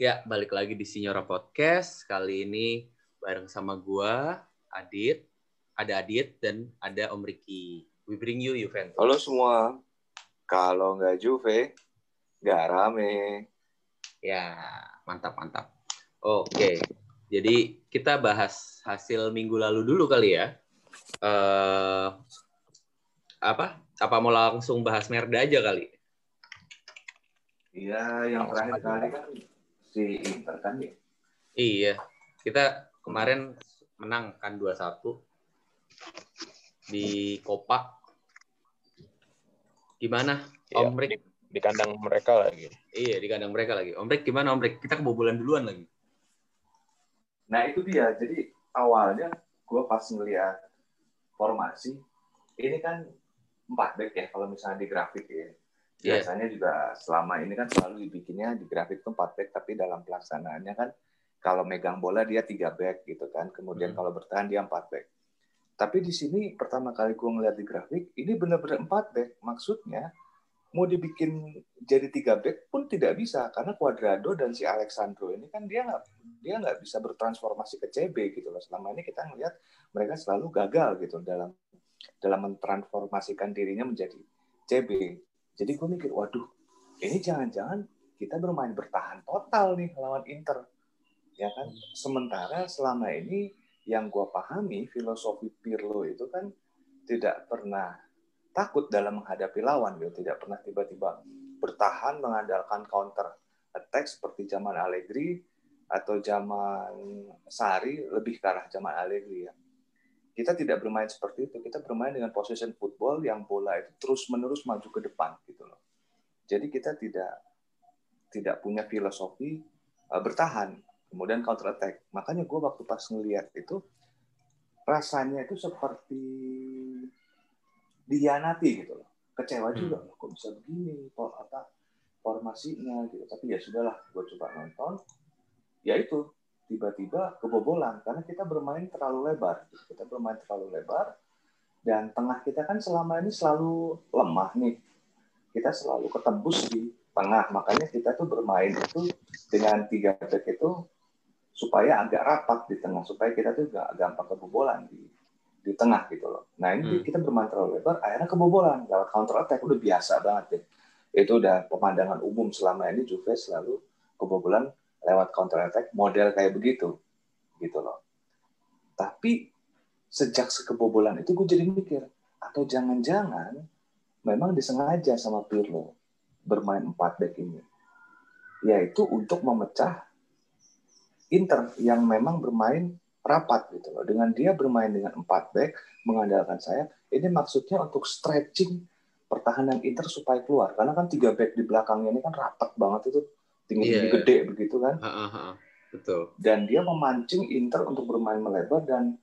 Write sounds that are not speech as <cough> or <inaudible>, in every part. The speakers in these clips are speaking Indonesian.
Ya, balik lagi di Sinyora Podcast. Kali ini bareng sama gua, Adit. Ada Adit dan ada Om Riki. We bring you Juventus. Halo semua. Kalau nggak Juve, nggak rame. Ya, mantap mantap. Oke. Jadi kita bahas hasil minggu lalu dulu kali ya. Eh apa? Apa mau langsung bahas Merda aja kali? Iya, yang terakhir kali kan si Inter kan ya. Iya. Kita kemarin menang kan 2-1 di Copa. Gimana? Iya, Om Rik? di, di kandang mereka lagi. Iya, di kandang mereka lagi. Om Rik gimana Om Rik? Kita kebobolan duluan lagi. Nah itu dia. Jadi awalnya gue pas ngeliat formasi, ini kan empat back ya kalau misalnya di grafik ya. Iya. Biasanya juga selama ini kan selalu dibikinnya di grafik itu empat back, tapi dalam pelaksanaannya kan kalau megang bola dia tiga back gitu kan. Kemudian Hmm. kalau bertahan dia empat back. Tapi di sini pertama kali gue ngeliat di grafik, ini benar-benar empat back. Maksudnya mau dibikin jadi tiga back pun tidak bisa karena Cuadrado dan si Alexandro ini kan dia nggak dia nggak bisa bertransformasi ke CB gitu loh. Selama ini kita ngelihat mereka selalu gagal gitu dalam dalam mentransformasikan dirinya menjadi CB. Jadi gue mikir, waduh, ini jangan-jangan kita bermain bertahan total nih lawan Inter, ya kan? Sementara selama ini yang gue pahami filosofi Pirlo itu kan tidak pernah takut dalam menghadapi lawan gitu, tidak pernah tiba-tiba bertahan mengandalkan counter attack seperti zaman Allegri atau zaman Sari lebih ke arah zaman Allegri ya. Kita tidak bermain seperti itu, kita bermain dengan possession football yang bola itu terus-menerus maju ke depan gitu loh. Jadi kita tidak tidak punya filosofi uh, bertahan, kemudian counter attack. Makanya gue waktu pas ngelihat itu rasanya itu seperti dihianati gitu loh. Kecewa juga, kok bisa begini, kok apa formasinya gitu. Tapi ya sudahlah, gue coba nonton. Ya itu tiba-tiba kebobolan karena kita bermain terlalu lebar. Kita bermain terlalu lebar dan tengah kita kan selama ini selalu lemah nih. Kita selalu ketembus di tengah, makanya kita tuh bermain itu dengan tiga back itu supaya agak rapat di tengah, supaya kita tuh gak gampang kebobolan di di tengah gitu loh. Nah ini Hmm. kita bermain terlalu lebar, akhirnya kebobolan lewat counter attack udah biasa banget deh. Itu udah pemandangan umum selama ini Juve selalu kebobolan lewat counter attack model kayak begitu gitu loh. Tapi sejak sekebobolan itu gue jadi mikir atau jangan-jangan memang disengaja sama Pirlo bermain empat back ini yaitu untuk memecah Inter yang memang bermain rapat gitu loh. Dengan dia bermain dengan empat back mengandalkan sayap, ini maksudnya untuk stretching pertahanan Inter supaya keluar. Karena kan tiga back di belakangnya ini kan rapat banget itu tinggi-tinggi Iya. gede begitu kan Heeh, heeh. Betul. dan dia memancing Inter untuk bermain melebar dan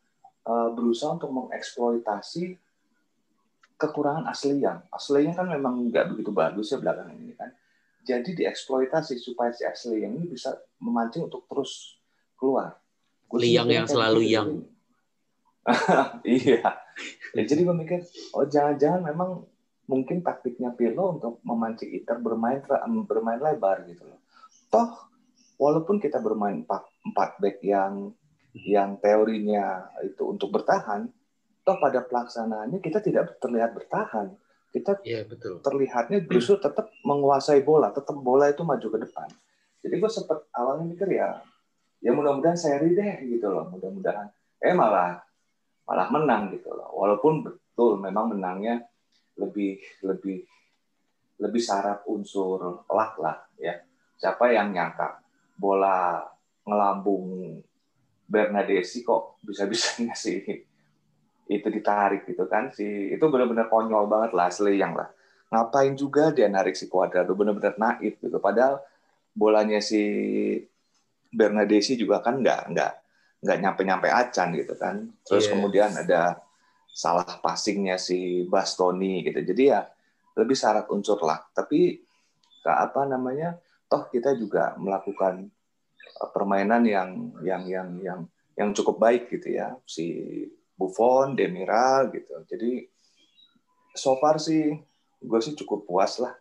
uh, berusaha untuk mengeksploitasi kekurangan asli yang aslinya kan memang nggak begitu bagus ya belakangan ini kan jadi dieksploitasi supaya si asli yang ini bisa memancing untuk terus keluar Gua Liang yang selalu begitu. yang. <laughs> iya ya, jadi gue mikir oh jangan-jangan memang mungkin taktiknya Pirlo untuk memancing Inter bermain bermain lebar gitu loh toh walaupun kita bermain empat, empat back yang yang teorinya itu untuk bertahan, toh pada pelaksanaannya kita tidak terlihat bertahan. Kita Iya, betul. terlihatnya justru tetap menguasai bola, tetap bola itu maju ke depan. Jadi gue sempat awalnya mikir ya, ya mudah-mudahan seri deh gitu loh, mudah-mudahan. Eh malah malah menang gitu loh. Walaupun betul memang menangnya lebih lebih lebih syarat unsur luck lah ya. Siapa yang nyangka bola ngelambung Bernadesi kok bisa-bisanya <laughs> sih itu ditarik gitu kan? Si itu benar-benar konyol banget lah asli yang lah. Ngapain juga dia narik si Cuadrado benar-benar naif gitu. Padahal bolanya si Bernadesi juga kan nggak nggak nggak nyampe-nyampe acan gitu kan. Terus Iya. kemudian ada salah passingnya si Bastoni gitu. Jadi ya lebih syarat unsur lah. Tapi apa namanya toh kita juga melakukan uh, permainan yang yang yang yang yang cukup baik gitu ya si Buffon, Demiral gitu. Jadi so far sih gue sih cukup puas lah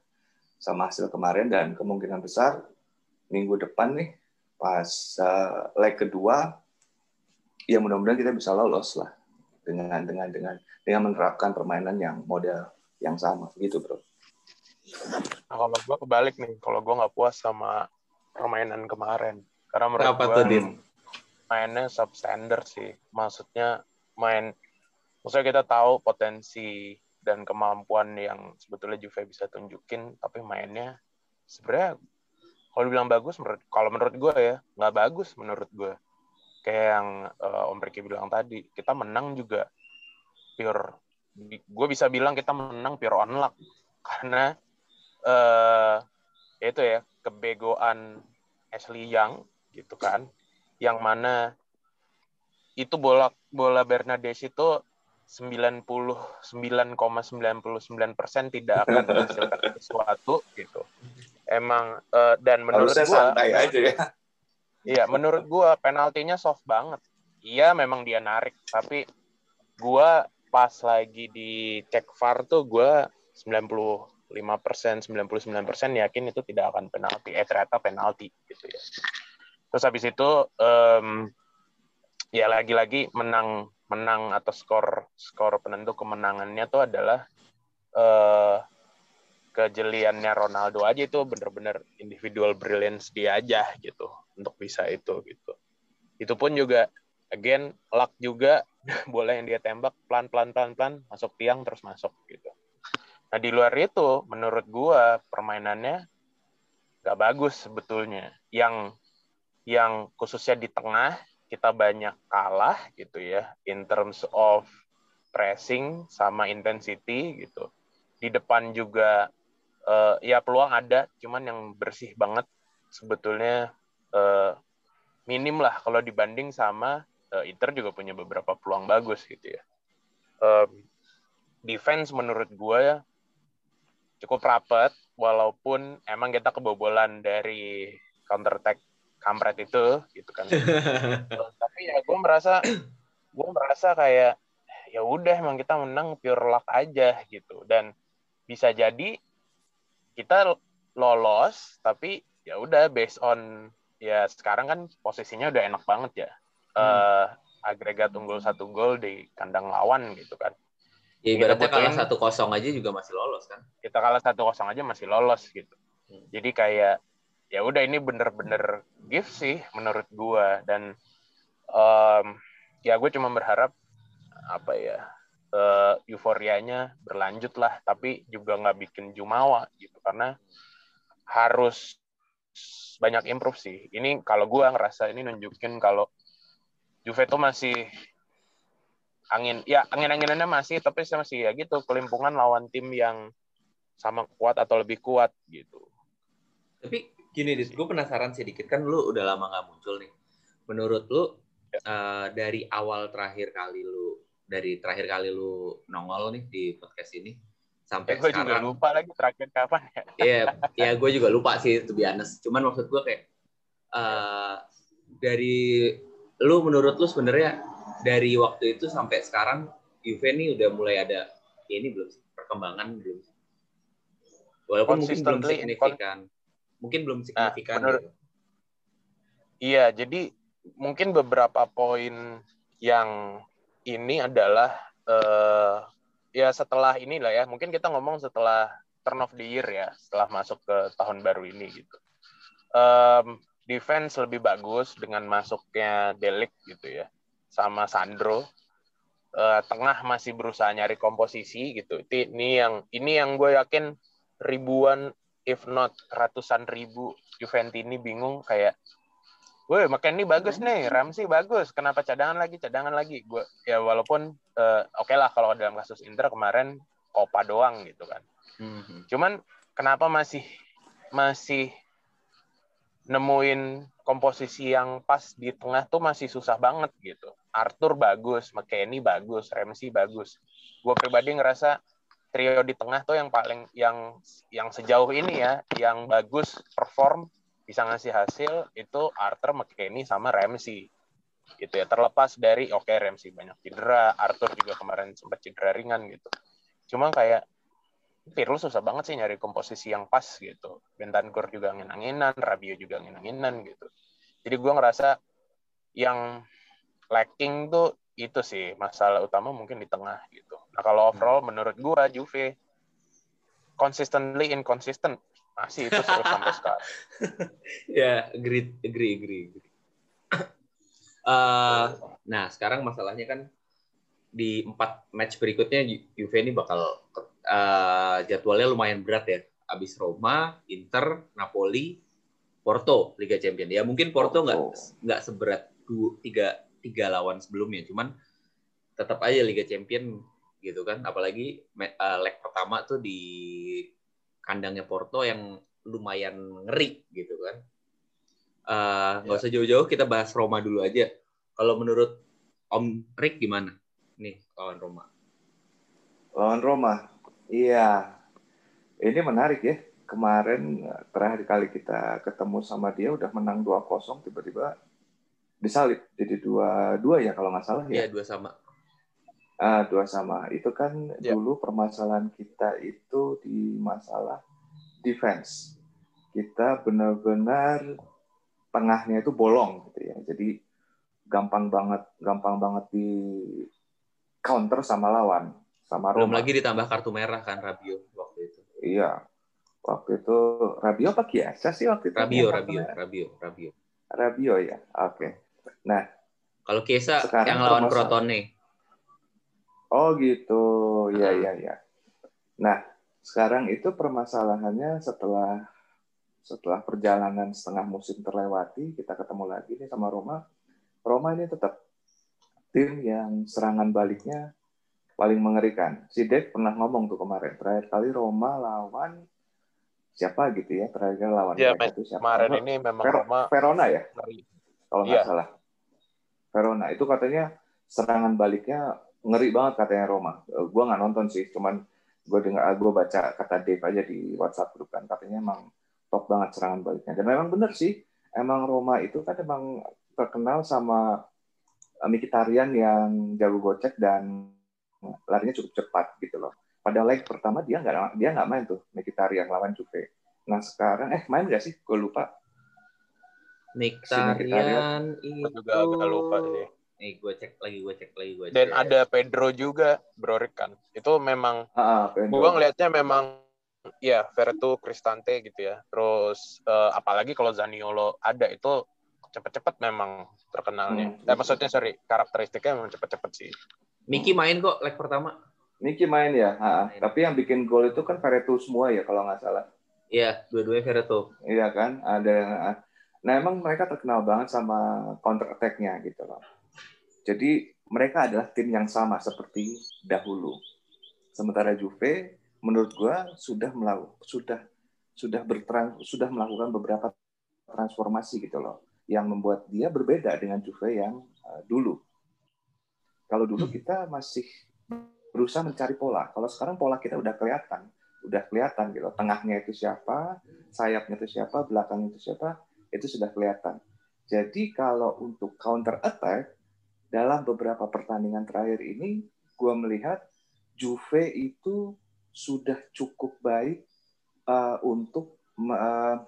sama hasil kemarin dan kemungkinan besar minggu depan nih pas uh, leg kedua ya mudah-mudahan kita bisa lolos lah dengan dengan dengan dengan menerapkan permainan yang model yang sama gitu bro. Nah, kalau gue kebalik nih, kalau gue nggak puas sama permainan kemarin, karena menurut Apa gue tuh, Din? mainnya substandard sih. Maksudnya main, maksudnya kita tahu potensi dan kemampuan yang sebetulnya Juve bisa tunjukin, tapi mainnya sebenarnya kalau dibilang bagus, menurut kalau menurut gue ya nggak bagus menurut gue. Kayak yang uh, Om Ricky bilang tadi, kita menang juga pure. Gue bisa bilang kita menang pure on luck <laughs> karena uh, itu ya kebegoan Ashley Young gitu kan yang mana itu bola bola Bernades itu 99,99 persen tidak akan menghasilkan <laughs> sesuatu gitu. Emang uh, dan menurut saya gua ya. Iya, menurut gua penaltinya soft banget. Iya, memang dia narik, tapi gua pas lagi di cek VAR tuh gua 90 5%, 99% yakin itu tidak akan penalti. Eh ternyata penalti gitu ya. Terus habis itu um, ya lagi-lagi menang menang atau skor skor penentu kemenangannya tuh adalah uh, kejeliannya Ronaldo aja itu bener-bener individual brilliance dia aja gitu untuk bisa itu gitu. Itu pun juga again luck juga <laughs> boleh yang dia tembak pelan pelan pelan pelan masuk tiang terus masuk gitu nah di luar itu menurut gua permainannya gak bagus sebetulnya. Yang yang khususnya di tengah kita banyak kalah gitu ya in terms of pressing sama intensity gitu. Di depan juga uh, ya peluang ada cuman yang bersih banget sebetulnya uh, minim lah kalau dibanding sama uh, Inter juga punya beberapa peluang bagus gitu ya. Um, defense menurut gue ya cukup rapat walaupun emang kita kebobolan dari counter attack kampret itu gitu kan. <laughs> Tapi ya gue merasa gue merasa kayak ya udah emang kita menang pure luck aja gitu. Dan bisa jadi kita lolos tapi ya udah based on ya sekarang kan posisinya udah enak banget ya. Hmm. uh, agregat unggul satu gol di kandang lawan gitu kan ibaratnya kalah satu kosong aja juga masih lolos kan? Kita kalah satu kosong aja masih lolos gitu. Hmm. jadi kayak ya udah ini bener-bener gift sih menurut gua. Dan um, ya gue cuma berharap apa ya uh, euforianya berlanjut lah. Tapi juga nggak bikin jumawa gitu. Karena harus banyak improve sih. Ini kalau gua ngerasa ini nunjukin kalau Juve tuh masih angin ya angin anginannya masih tapi masih ya gitu kelimpungan lawan tim yang sama kuat atau lebih kuat gitu tapi gini, Dis, gue penasaran sedikit kan lu udah lama nggak muncul nih. Menurut lu uh, dari awal terakhir kali lu dari terakhir kali lu nongol nih di podcast ini sampai ya, gue sekarang. juga lupa lagi terakhir kapan ya. Iya, ya gue juga lupa sih to be honest. Cuman maksud gue kayak uh, dari lu menurut lu sebenarnya dari waktu itu sampai sekarang Juve nih udah mulai ada ya ini belum perkembangan belum walaupun mungkin belum signifikan mungkin belum nah, signifikan. Nah, menurut, gitu. Iya, jadi mungkin beberapa poin yang ini adalah uh, ya setelah inilah ya, mungkin kita ngomong setelah turn of the year ya, setelah masuk ke tahun baru ini gitu. Um, defense lebih bagus dengan masuknya Delik gitu ya, sama Sandro. Uh, tengah masih berusaha nyari komposisi gitu. Ini yang ini yang gue yakin ribuan if not ratusan ribu Juventini bingung kayak gue makan ini bagus nih Ramsey bagus kenapa cadangan lagi cadangan lagi gue ya walaupun uh, oke okay lah kalau dalam kasus Inter kemarin Copa doang gitu kan mm-hmm. cuman kenapa masih masih nemuin komposisi yang pas di tengah tuh masih susah banget gitu Arthur bagus McKennie bagus Ramsey bagus. Gue pribadi ngerasa trio di tengah tuh yang paling yang yang sejauh ini ya yang bagus perform bisa ngasih hasil itu Arthur McKennie sama Ramsey. Gitu ya terlepas dari oke okay, Ramsey banyak cedera Arthur juga kemarin sempat cedera ringan gitu. Cuma kayak Pirlo susah banget sih nyari komposisi yang pas gitu. Bentancur juga angin-anginan Rabio juga angin-anginan gitu. Jadi gue ngerasa yang lacking tuh itu sih masalah utama mungkin di tengah gitu. Nah kalau overall menurut gue Juve consistently inconsistent masih itu terus <laughs> sampai sekarang. <laughs> ya, agree, agree, agree. Uh, <coughs> nah sekarang masalahnya kan di empat match berikutnya Juve ini bakal uh, jadwalnya lumayan berat ya. Abis Roma, Inter, Napoli, Porto Liga Champions. Ya mungkin Porto nggak nggak seberat dua, tiga tiga lawan sebelumnya, cuman tetap aja Liga Champions gitu kan. Apalagi uh, leg pertama tuh di kandangnya Porto yang lumayan ngeri gitu kan. Eh, nggak uh, usah jauh-jauh, kita bahas Roma dulu aja. Kalau menurut Om Rick gimana? nih lawan Roma? Lawan Roma, iya. Ini menarik ya. Kemarin terakhir kali kita ketemu sama dia udah menang 2-0 tiba-tiba disalib jadi dua dua ya kalau nggak salah ya. Iya dua sama. Ah dua sama. Itu kan ya. dulu permasalahan kita itu di masalah defense. Kita benar-benar tengahnya itu bolong gitu ya. Jadi gampang banget gampang banget di counter sama lawan sama Roma. Belum lagi ditambah kartu merah kan Rabio waktu itu. Iya. Waktu itu Rabio apa Kiasa sih waktu itu? Rabio, Rabio, Rabio, Rabio. Rabio ya. Oke. Okay. Nah, kalau Kiesa yang lawan Crotone. Oh gitu. Iya, iya, iya. Nah, sekarang itu permasalahannya setelah setelah perjalanan setengah musim terlewati, kita ketemu lagi nih sama Roma. Roma ini tetap tim yang serangan baliknya paling mengerikan. Si Dave pernah ngomong tuh kemarin, terakhir kali Roma lawan siapa gitu ya, terakhir kali lawan ya, itu siapa? Kemarin ini memang Ver Roma Verona ya, kalau nggak ya. salah. Verona itu katanya serangan baliknya ngeri banget katanya Roma. Eh, gue nggak nonton sih, cuman gue dengar, gue baca kata Dave aja di WhatsApp grup kan, katanya emang top banget serangan baliknya. Dan memang bener sih, emang Roma itu kan emang terkenal sama Mkhitaryan yang jago gocek dan larinya cukup cepat gitu loh. Pada leg pertama dia nggak dia nggak main tuh Mkhitaryan lawan Juve. Nah sekarang eh main nggak sih? Gue lupa. Mkhitaryan si itu juga agak lupa sih. Nih gue cek lagi, gue cek lagi, gue cek. Dan ada Pedro juga, Brorik kan. Itu memang, ah, gue ngelihatnya memang, ya Vertu, Cristante gitu ya. Terus uh, apalagi kalau Zaniolo ada itu cepet-cepet memang terkenalnya. Hmm. Eh, maksudnya sorry, karakteristiknya memang cepet-cepet sih. Miki main kok leg pertama. Miki main ya, ha, main. tapi yang bikin gol itu kan Veretu semua ya kalau nggak salah. Iya, dua-duanya Veretu. Iya kan, ada. Nah emang mereka terkenal banget sama counter attack-nya gitu loh. Jadi mereka adalah tim yang sama seperti dahulu. Sementara Juve, menurut gua sudah melakukan sudah sudah sudah melakukan beberapa transformasi gitu loh yang membuat dia berbeda dengan Juve yang uh, dulu. Kalau dulu kita masih berusaha mencari pola. Kalau sekarang pola kita udah kelihatan, udah kelihatan gitu. Tengahnya itu siapa, sayapnya itu siapa, belakangnya itu siapa, itu sudah kelihatan. Jadi kalau untuk counter attack dalam beberapa pertandingan terakhir ini, gue melihat Juve itu sudah cukup baik uh, untuk uh,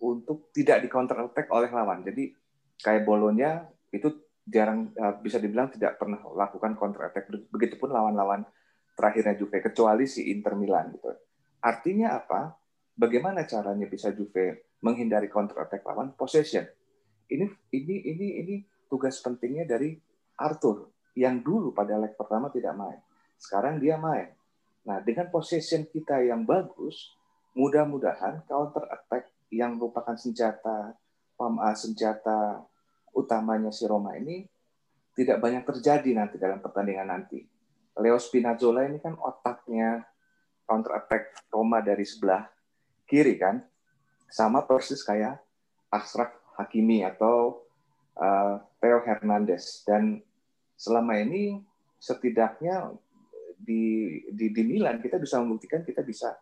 untuk tidak di counter attack oleh lawan. Jadi kayak Bolonya itu jarang uh, bisa dibilang tidak pernah lakukan counter attack. Begitupun lawan-lawan terakhirnya Juve kecuali si Inter Milan gitu. Artinya apa? Bagaimana caranya bisa Juve menghindari counter attack lawan possession? Ini ini ini ini tugas pentingnya dari Arthur yang dulu pada leg pertama tidak main. Sekarang dia main. Nah, dengan possession kita yang bagus, mudah-mudahan counter attack yang merupakan senjata senjata utamanya si Roma ini tidak banyak terjadi nanti dalam pertandingan nanti. Leo Spinazzola ini kan otaknya counter attack Roma dari sebelah kiri kan, sama persis kayak Ashraf Hakimi atau uh, Theo Hernandez dan selama ini setidaknya di, di di Milan kita bisa membuktikan kita bisa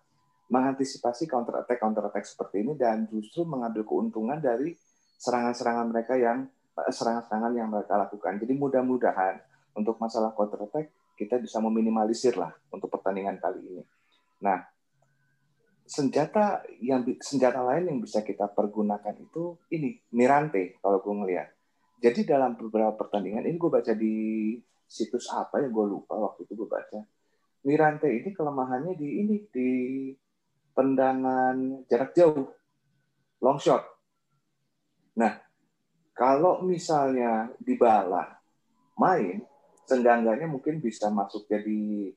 mengantisipasi counter attack counter attack seperti ini dan justru mengambil keuntungan dari serangan-serangan mereka yang eh, serangan-serangan yang mereka lakukan. Jadi mudah-mudahan untuk masalah counter attack kita bisa meminimalisir lah untuk pertandingan kali ini. Nah, senjata yang senjata lain yang bisa kita pergunakan itu ini Mirante kalau gue ngeliat. Jadi dalam beberapa pertandingan ini gue baca di situs apa ya gue lupa waktu itu gue baca. Mirante ini kelemahannya di ini di tendangan jarak jauh, long shot. Nah, kalau misalnya Dybala main, senggangganya mungkin bisa masuk jadi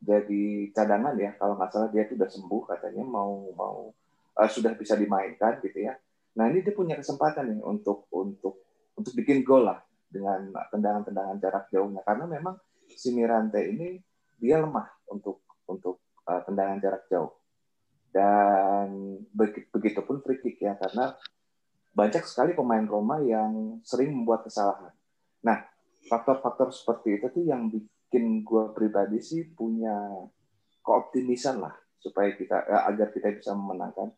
jadi cadangan ya kalau nggak salah dia sudah sembuh katanya mau mau uh, sudah bisa dimainkan gitu ya. Nah ini dia punya kesempatan nih untuk untuk untuk bikin gol lah dengan tendangan-tendangan jarak jauhnya karena memang si Mirante ini dia lemah untuk untuk uh, tendangan jarak jauh dan begitu pun free kick ya karena banyak sekali pemain Roma yang sering membuat kesalahan. Nah faktor-faktor seperti itu tuh yang bikin gue pribadi sih punya keoptimisan lah supaya kita ya, agar kita bisa memenangkan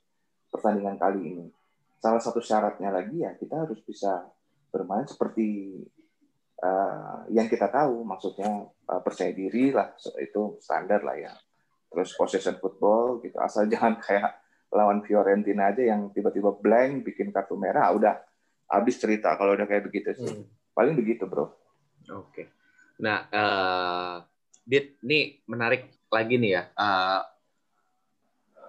pertandingan kali ini. Salah satu syaratnya lagi ya kita harus bisa bermain seperti uh, yang kita tahu, maksudnya uh, percaya diri lah itu standar lah ya. Terus possession football gitu, asal <laughs> jangan kayak lawan Fiorentina aja yang tiba-tiba blank bikin kartu merah, udah habis cerita kalau udah kayak begitu sih. Hmm. Paling begitu bro. Oke. Okay. Nah, uh, Dit, ini menarik lagi nih ya. Uh,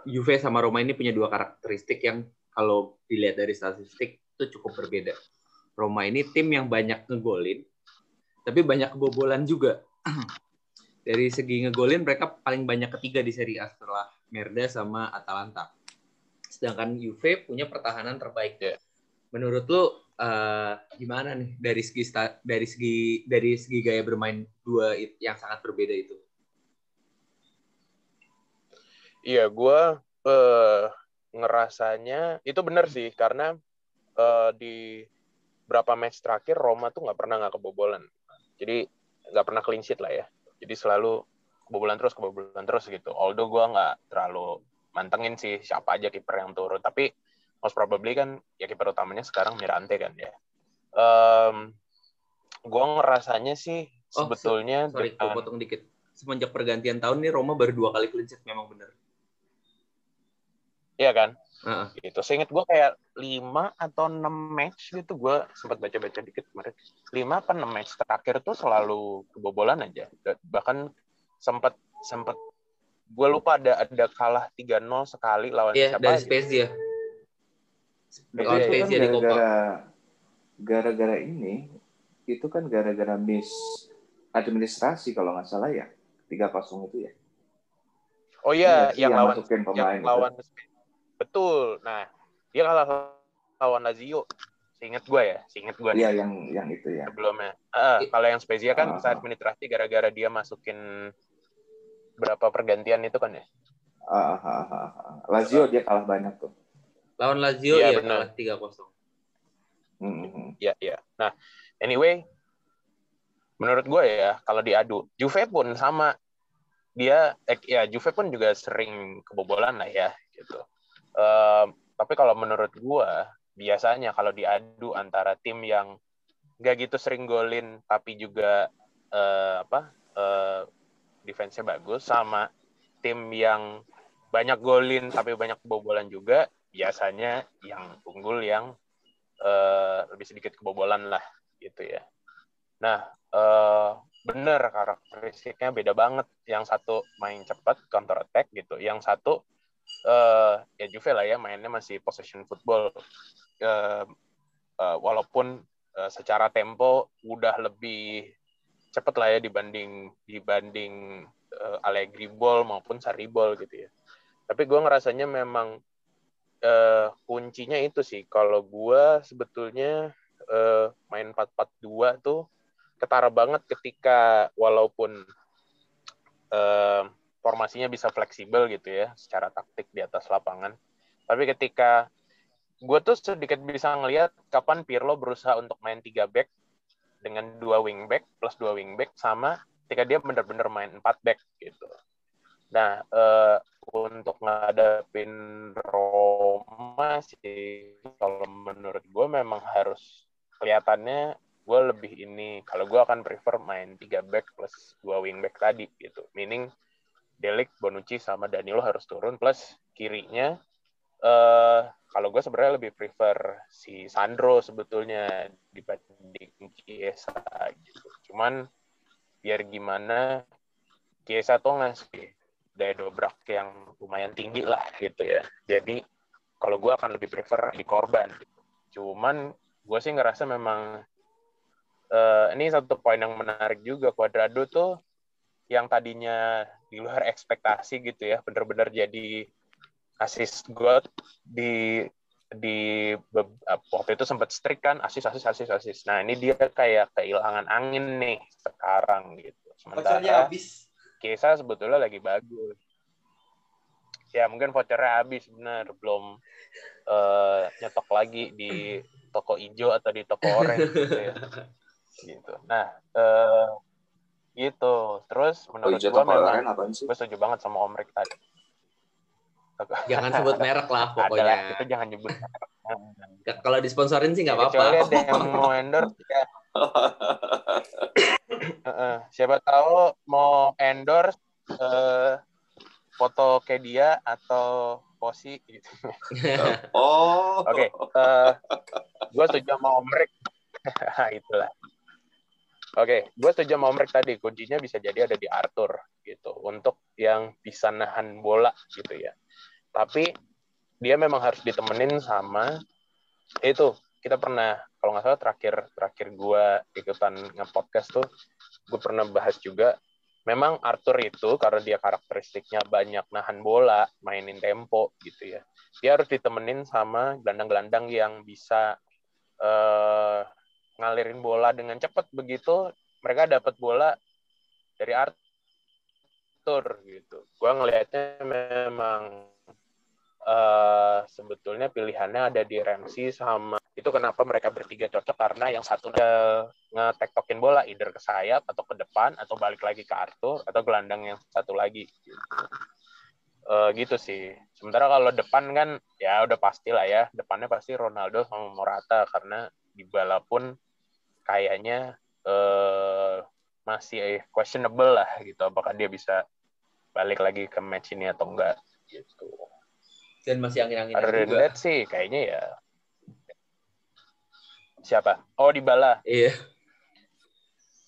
Juve sama Roma ini punya dua karakteristik yang kalau dilihat dari statistik itu cukup berbeda. Roma ini tim yang banyak ngegolin, tapi banyak kebobolan juga. <clears throat> dari segi ngegolin mereka paling banyak ketiga di Serie A setelah Merda sama Atalanta. Sedangkan Juve punya pertahanan terbaik. Ya. Menurut lu uh, gimana nih dari segi dari segi dari segi gaya bermain dua yang sangat berbeda itu? Iya, gue uh, ngerasanya itu benar sih karena uh, di berapa match terakhir Roma tuh nggak pernah nggak kebobolan. Jadi nggak pernah clean sheet lah ya. Jadi selalu kebobolan terus kebobolan terus gitu. Although gue nggak terlalu mantengin sih siapa aja kiper yang turun, tapi most probably kan ya kiper utamanya sekarang Mirante kan ya. Um, gue ngerasanya sih oh, sebetulnya sorry, dengan... potong dikit. Semenjak pergantian tahun nih Roma baru dua kali clean sheet memang benar. Iya kan? Uh-uh. Gitu. Seingat gue kayak lima atau enam match gitu gue sempat baca-baca dikit kemarin. Lima apa enam match terakhir tuh selalu kebobolan aja. Bahkan sempat sempat gue lupa ada ada kalah 3-0 sekali lawan yeah, siapa dari Spezia. Itu kan gara-gara gara-gara ini itu kan gara-gara miss administrasi kalau nggak salah ya tiga kosong itu ya. Oh iya, yang, yang lawan yang lawan betul. Nah, dia kalah lawan Lazio. Seingat gue ya, seingat gue. Iya, yang yang itu ya. Sebelumnya. Uh, kalau yang Spezia kan uh, saat administrasi gara-gara dia masukin berapa pergantian itu kan ya. Uh, uh, uh, uh. Lazio dia kalah banyak tuh. Lawan Lazio ya, ya kalah 3-0. Mm-hmm. Ya, ya. Nah, anyway, menurut gue ya kalau diadu, Juve pun sama dia eh, ya Juve pun juga sering kebobolan lah ya gitu. Uh, tapi kalau menurut gue biasanya kalau diadu antara tim yang nggak gitu sering golin tapi juga uh, apa uh, defense-nya bagus sama tim yang banyak golin tapi banyak kebobolan juga biasanya yang unggul yang uh, lebih sedikit kebobolan lah gitu ya. Nah, uh, bener karakteristiknya beda banget. Yang satu main cepat counter attack gitu, yang satu uh, ya Juve lah ya mainnya masih possession football. Uh, uh, walaupun uh, secara tempo udah lebih cepat lah ya dibanding dibanding uh, Allegri ball maupun Sarri ball gitu ya. Tapi gue ngerasanya memang uh, kuncinya itu sih. Kalau gue sebetulnya uh, main 4-4-2 tuh ketara banget ketika walaupun uh, formasinya bisa fleksibel gitu ya secara taktik di atas lapangan. Tapi ketika gue tuh sedikit bisa ngelihat kapan Pirlo berusaha untuk main tiga back dengan dua wing back plus dua wing back sama ketika dia benar-benar main empat back gitu. Nah, uh, untuk ngadepin Roma sih, kalau menurut gue memang harus kelihatannya gue lebih ini, kalau gue akan prefer main tiga back plus dua wing back tadi gitu. Meaning Delik, Bonucci sama Danilo harus turun plus kirinya eh kalau gue sebenarnya lebih prefer si Sandro sebetulnya dibanding Chiesa gitu. Cuman biar gimana Chiesa tuh ngasih daya dobrak yang lumayan tinggi lah gitu ya. Jadi kalau gue akan lebih prefer di korban. Cuman gue sih ngerasa memang uh, ini satu poin yang menarik juga. Cuadrado tuh yang tadinya di luar ekspektasi gitu ya, bener-bener jadi asis God di di waktu itu sempat strik kan asis asis asis asis nah ini dia kayak kehilangan angin nih sekarang gitu sementara habis Kesa sebetulnya lagi bagus. Ya mungkin vouchernya habis benar belum uh, nyetok lagi di toko hijau atau di toko orange gitu ya. <laughs> Gitu. Nah uh, gitu. Terus menurut oh, gua memang gue setuju banget sama Om Rick tadi. Jangan sebut merek lah <laughs> pokoknya. Adalah, itu jangan nyebut Kalau disponsorin sih nggak apa-apa. Kecuali ada yang mau endorse ya. <laughs> uh, siapa tahu mau endorse uh, foto kayak dia atau posi gitu. <laughs> oh. Oke. Okay, uh, gue setuju sama Om Rick. <laughs> Itulah. Oke, okay, gue setuju sama Om Rick tadi. Kuncinya bisa jadi ada di Arthur gitu. Untuk yang bisa nahan bola gitu ya tapi dia memang harus ditemenin sama itu kita pernah kalau nggak salah terakhir terakhir gue ikutan nge-podcast tuh gue pernah bahas juga memang Arthur itu karena dia karakteristiknya banyak nahan bola mainin tempo gitu ya. Dia harus ditemenin sama gelandang-gelandang yang bisa uh, ngalirin bola dengan cepat begitu mereka dapat bola dari Arthur gitu. Gue ngelihatnya memang uh, sebetulnya pilihannya ada di Ramsey sama itu kenapa mereka bertiga cocok karena yang satu ngetektokin bola either ke sayap atau ke depan atau balik lagi ke Arthur atau gelandang yang satu lagi. Uh, gitu sih. Sementara kalau depan kan ya udah pasti lah ya depannya pasti Ronaldo sama Morata karena di bala pun kayaknya uh, masih questionable lah gitu apakah dia bisa balik lagi ke match ini atau enggak gitu dan masih angin-angin juga. Sih kayaknya ya. Siapa? Oh di Bala. Iya.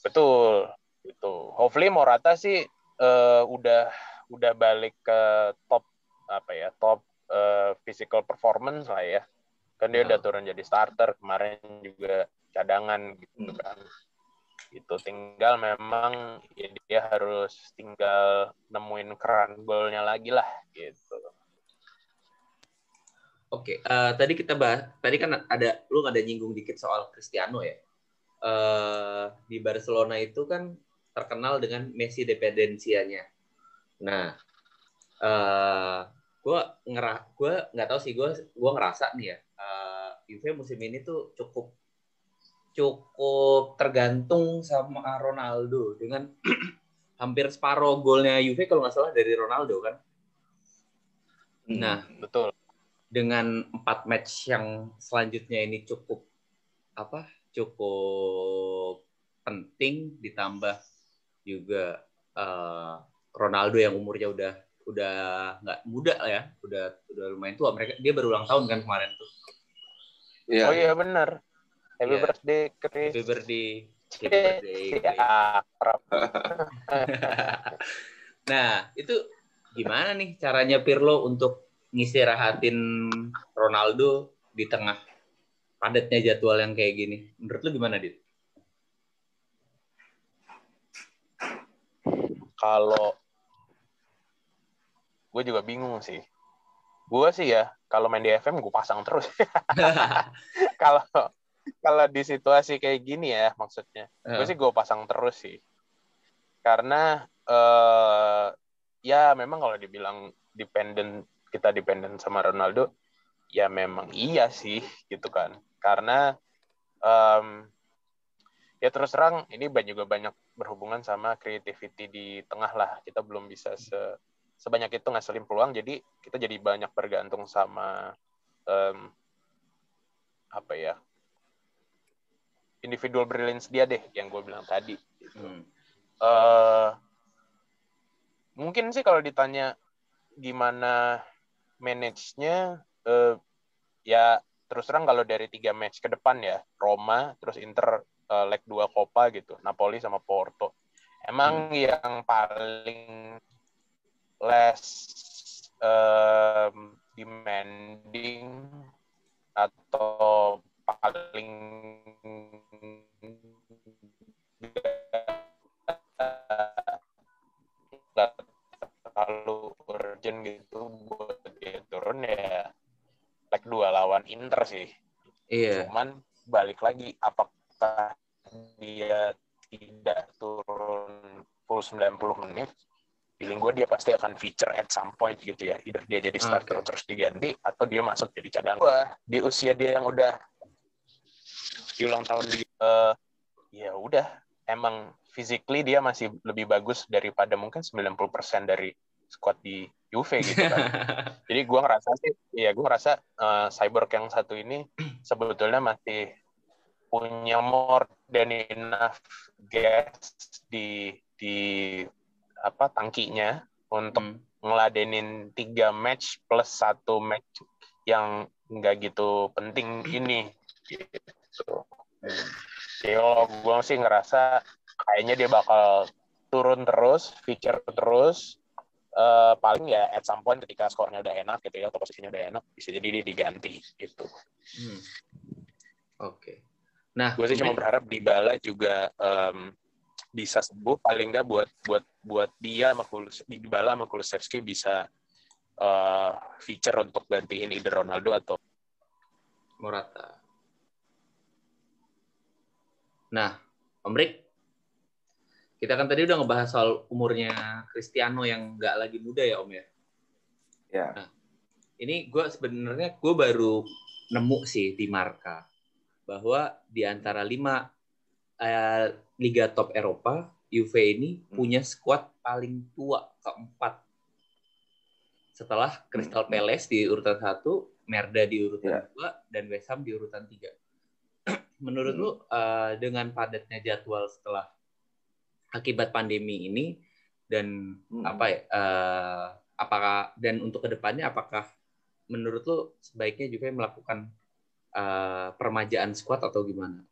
Betul. Itu. Hopefully Morata sih uh, udah udah balik ke top apa ya top uh, physical performance lah ya. Kan dia udah turun jadi starter kemarin juga cadangan gitu hmm. kan. Itu tinggal memang ya dia harus tinggal nemuin keran golnya lagi lah gitu. Oke, okay. uh, eh, tadi kita bahas, tadi kan ada lu ada nyinggung dikit soal Cristiano ya. Uh, di Barcelona itu kan terkenal dengan Messi dependensianya. Nah, uh, gue ngerah, gue nggak tahu sih gue, gue ngerasa nih ya, uh, Juve musim ini tuh cukup cukup tergantung sama Ronaldo dengan <clears throat> hampir separuh golnya Juve kalau nggak salah dari Ronaldo kan. Hmm, nah, betul dengan empat match yang selanjutnya ini cukup apa cukup penting ditambah juga uh, Ronaldo yang umurnya udah udah nggak muda ya udah udah lumayan tua. Mereka dia baru ulang tahun kan kemarin tuh. Yeah. oh iya benar. Happy yeah. birthday Chris. Happy birthday happy birthday ya, <laughs> <laughs> nah itu gimana nih caranya Pirlo untuk ngistirahatin Ronaldo di tengah padatnya jadwal yang kayak gini. Menurut lu gimana, Dit? Kalau gue juga bingung sih. Gue sih ya, kalau main di FM gue pasang terus. <laughs> <laughs> Kalau kalau di situasi kayak gini ya maksudnya, uh. gue sih gue pasang terus sih. Karena uh, ya memang kalau dibilang dependent kita dependen sama Ronaldo ya memang iya sih gitu kan karena um, ya terus terang ini juga banyak berhubungan sama creativity di tengah lah kita belum bisa se sebanyak itu ngasilin peluang jadi kita jadi banyak bergantung sama um, apa ya individual brilliance dia deh yang gue bilang tadi gitu. hmm. uh, mungkin mungkin sih kalau ditanya gimana manage-nya uh, ya terus terang kalau dari tiga match ke depan ya Roma terus Inter uh, leg dua Copa gitu Napoli sama Porto emang hmm. yang paling less um, demanding atau paling nggak terlalu urgent gitu buat dia turun ya leg dua lawan Inter sih. Iya. Cuman balik lagi apakah dia tidak turun full 90 menit feeling gue dia pasti akan feature at some point gitu ya either dia jadi starter okay. terus diganti atau dia masuk jadi cadangan Wah, di usia dia yang udah di ulang tahun di uh, ya udah emang physically dia masih lebih bagus daripada mungkin 90% dari squad di Juve gitu kan. <laughs> Jadi gue ngerasa sih, ya gue ngerasa uh, Cyborg yang satu ini sebetulnya masih punya more than enough gas di di apa tangkinya untuk hmm. ngeladenin tiga match plus satu match yang nggak gitu penting ini gitu. Jadi kalau gue sih ngerasa kayaknya dia bakal turun terus, feature terus, uh, paling ya at some point ketika skornya udah enak gitu ya atau posisinya udah enak bisa jadi dia diganti gitu. Hmm. Oke. Okay. Nah, gue sih cuma berharap di Bala juga um, bisa sembuh paling nggak buat buat buat dia sama Kulus, di Bala sama Kulusevski bisa uh, feature untuk gantiin ide Ronaldo atau Morata. Nah, Om Rick, kita kan tadi udah ngebahas soal umurnya Cristiano yang nggak lagi muda ya Om ya. Ya. Nah, ini gue sebenarnya gue baru nemu sih di Marka bahwa di antara lima uh, liga top Eropa, Juve ini hmm. punya skuad paling tua keempat. Setelah Crystal hmm. Palace di urutan satu, Merda di urutan ya. dua, dan West Ham di urutan tiga. <clears throat> Menurut hmm. lu uh, dengan padatnya jadwal setelah akibat pandemi ini dan hmm. apa ya uh, apakah dan untuk ke depannya apakah menurut lo sebaiknya juga melakukan uh, permajaan squad atau gimana?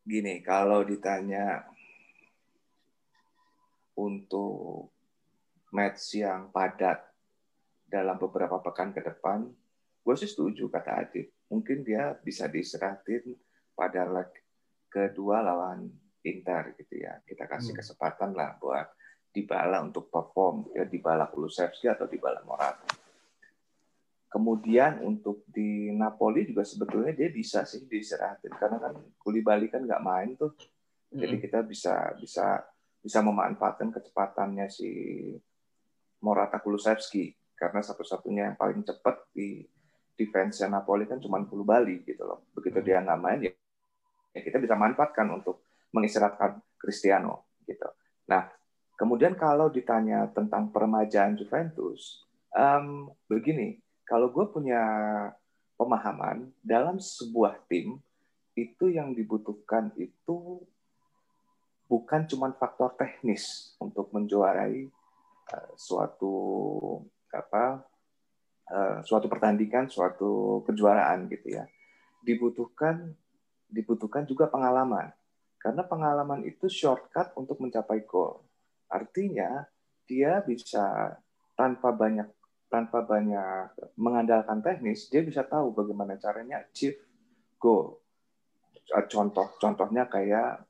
Gini, kalau ditanya untuk match yang padat dalam beberapa pekan ke depan, gue sih setuju kata Adit. Mungkin dia bisa diserahkan pada leg kedua lawan Inter gitu ya. Kita kasih hmm. kesempatan lah buat Dybala untuk perform ya Dybala Kulusevski atau Dybala Morata. Kemudian untuk di Napoli juga sebetulnya dia bisa sih diistirahatin karena kan Koulibaly kan nggak main tuh. Jadi hmm. kita bisa bisa bisa memanfaatkan kecepatannya si Morata Kulusevski karena satu-satunya yang paling cepat di defense Napoli kan cuma Koulibaly gitu loh. Begitu hmm. dia nggak main ya, ya kita bisa manfaatkan untuk mengistirahatkan Cristiano gitu. Nah, kemudian kalau ditanya tentang permajaan Juventus, um, begini, kalau gue punya pemahaman dalam sebuah tim itu yang dibutuhkan itu bukan cuma faktor teknis untuk menjuarai uh, suatu apa uh, suatu pertandingan, suatu kejuaraan gitu ya. Dibutuhkan dibutuhkan juga pengalaman. Karena pengalaman itu shortcut untuk mencapai goal. Artinya dia bisa tanpa banyak tanpa banyak mengandalkan teknis, dia bisa tahu bagaimana caranya achieve goal. Contoh contohnya kayak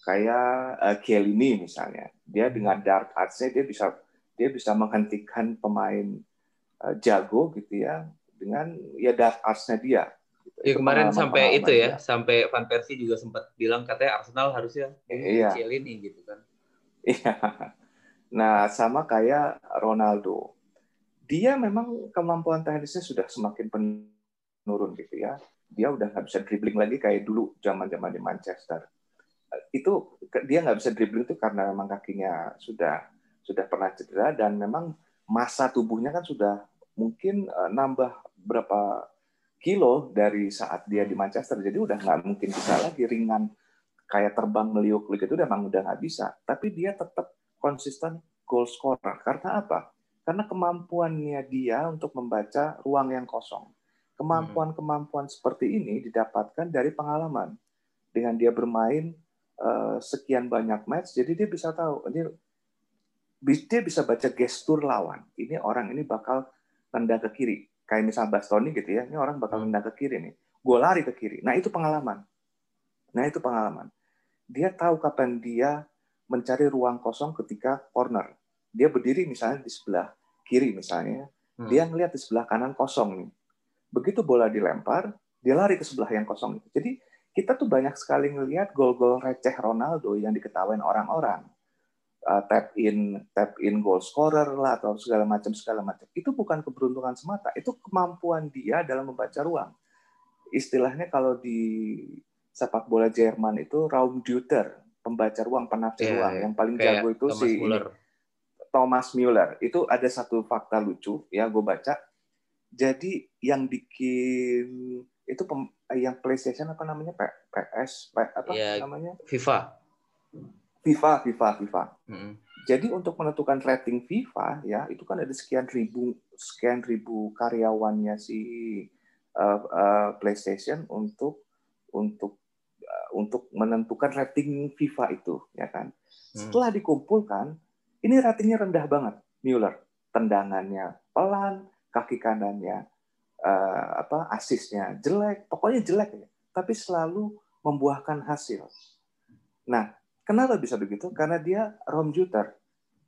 kayak uh, misalnya. Dia dengan dark arts-nya dia bisa dia bisa menghentikan pemain uh, jago gitu ya dengan ya dark arts-nya dia Ya kemarin sampai itu ya, ya, sampai Van Persie juga sempat bilang katanya Arsenal harusnya iya. ini gitu kan. Iya. Nah, sama kayak Ronaldo. Dia memang kemampuan teknisnya sudah semakin menurun gitu ya. Dia udah nggak bisa dribbling lagi kayak dulu zaman-zaman di Manchester. Itu dia nggak bisa dribbling itu karena memang kakinya sudah sudah pernah cedera dan memang masa tubuhnya kan sudah mungkin eh, nambah berapa kilo dari saat dia di Manchester. Jadi udah nggak mungkin bisa lagi ringan kayak terbang meliuk-liuk itu memang udah nggak bisa. Tapi dia tetap konsisten goal scorer. Karena apa? Karena kemampuannya dia untuk membaca ruang yang kosong. Kemampuan-kemampuan seperti ini didapatkan dari pengalaman. Dengan dia bermain uh, sekian banyak match, jadi dia bisa tahu ini dia bisa baca gestur lawan. Ini orang ini bakal nendang ke kiri. Kayak misal Bastoni gitu ya, ini orang bakal nendang ke kiri nih. Gue lari ke kiri. Nah itu pengalaman. Nah itu pengalaman. Dia tahu kapan dia mencari ruang kosong ketika corner. Dia berdiri misalnya di sebelah kiri misalnya, hmm. dia ngelihat di sebelah kanan kosong nih. Begitu bola dilempar, dia lari ke sebelah yang kosong. Jadi kita tuh banyak sekali ngelihat gol-gol receh Ronaldo yang diketahui orang-orang uh, tap in tap in goal scorer lah atau segala macam segala macam. Itu bukan keberuntungan semata. Itu kemampuan dia dalam membaca ruang. Istilahnya kalau di sepak bola Jerman itu Raumdeuter pembaca ruang penafsir yeah, ruang. yang paling jago itu Thomas si Müller. Thomas Müller. Itu ada satu fakta lucu ya gue baca. Jadi yang bikin itu pem, yang PlayStation apa namanya? PS apa yeah, namanya? FIFA FIFA, FIFA, FIFA. Hmm. Jadi untuk menentukan rating FIFA ya itu kan ada sekian ribu sekian ribu karyawannya si uh, uh, PlayStation untuk untuk uh, untuk menentukan rating FIFA itu ya kan. Hmm. Setelah dikumpulkan ini ratingnya rendah banget Mueller. Tendangannya pelan, kaki kanannya uh, apa asisnya jelek, pokoknya jelek ya. Tapi selalu membuahkan hasil. Nah, Kenapa bisa begitu? Karena dia rom juter.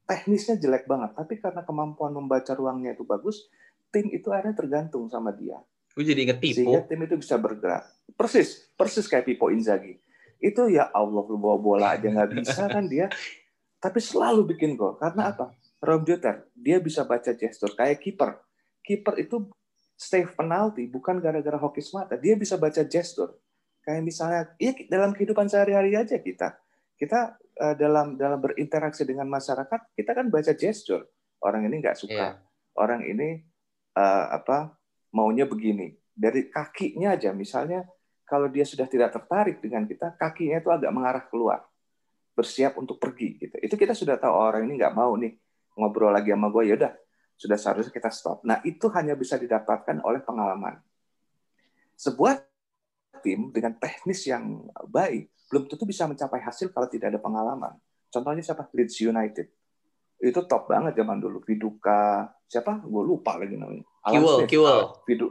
Teknisnya jelek banget, tapi karena kemampuan membaca ruangnya itu bagus, tim itu akhirnya tergantung sama dia. Gue jadi inget Pipo. Sehingga tim itu bisa bergerak. Persis, persis kayak Pipo Inzaghi. Itu ya Allah lu bawa bola aja nggak bisa kan dia. Tapi selalu bikin gol. Karena apa? Rom Juter, dia bisa baca gestur kayak kiper. Kiper itu save penalti bukan gara-gara hoki semata. Dia bisa baca gestur. Kayak misalnya, ya dalam kehidupan sehari-hari aja kita kita uh, dalam dalam berinteraksi dengan masyarakat kita kan baca gesture. Orang ini nggak suka. Yeah. orang ini uh, apa maunya begini. Dari kakinya aja misalnya kalau dia sudah tidak tertarik dengan kita kakinya itu agak mengarah keluar. Bersiap untuk pergi gitu. Itu kita sudah tahu oh, orang ini nggak mau nih ngobrol lagi sama gue ya udah sudah seharusnya kita stop. Nah itu hanya bisa didapatkan oleh pengalaman. Sebuah tim dengan teknis yang baik belum tentu bisa mencapai hasil kalau tidak ada pengalaman. Contohnya siapa? Leeds United. Itu top banget zaman dulu. Viduka, siapa? Gue lupa lagi namanya. Uh, Vidu,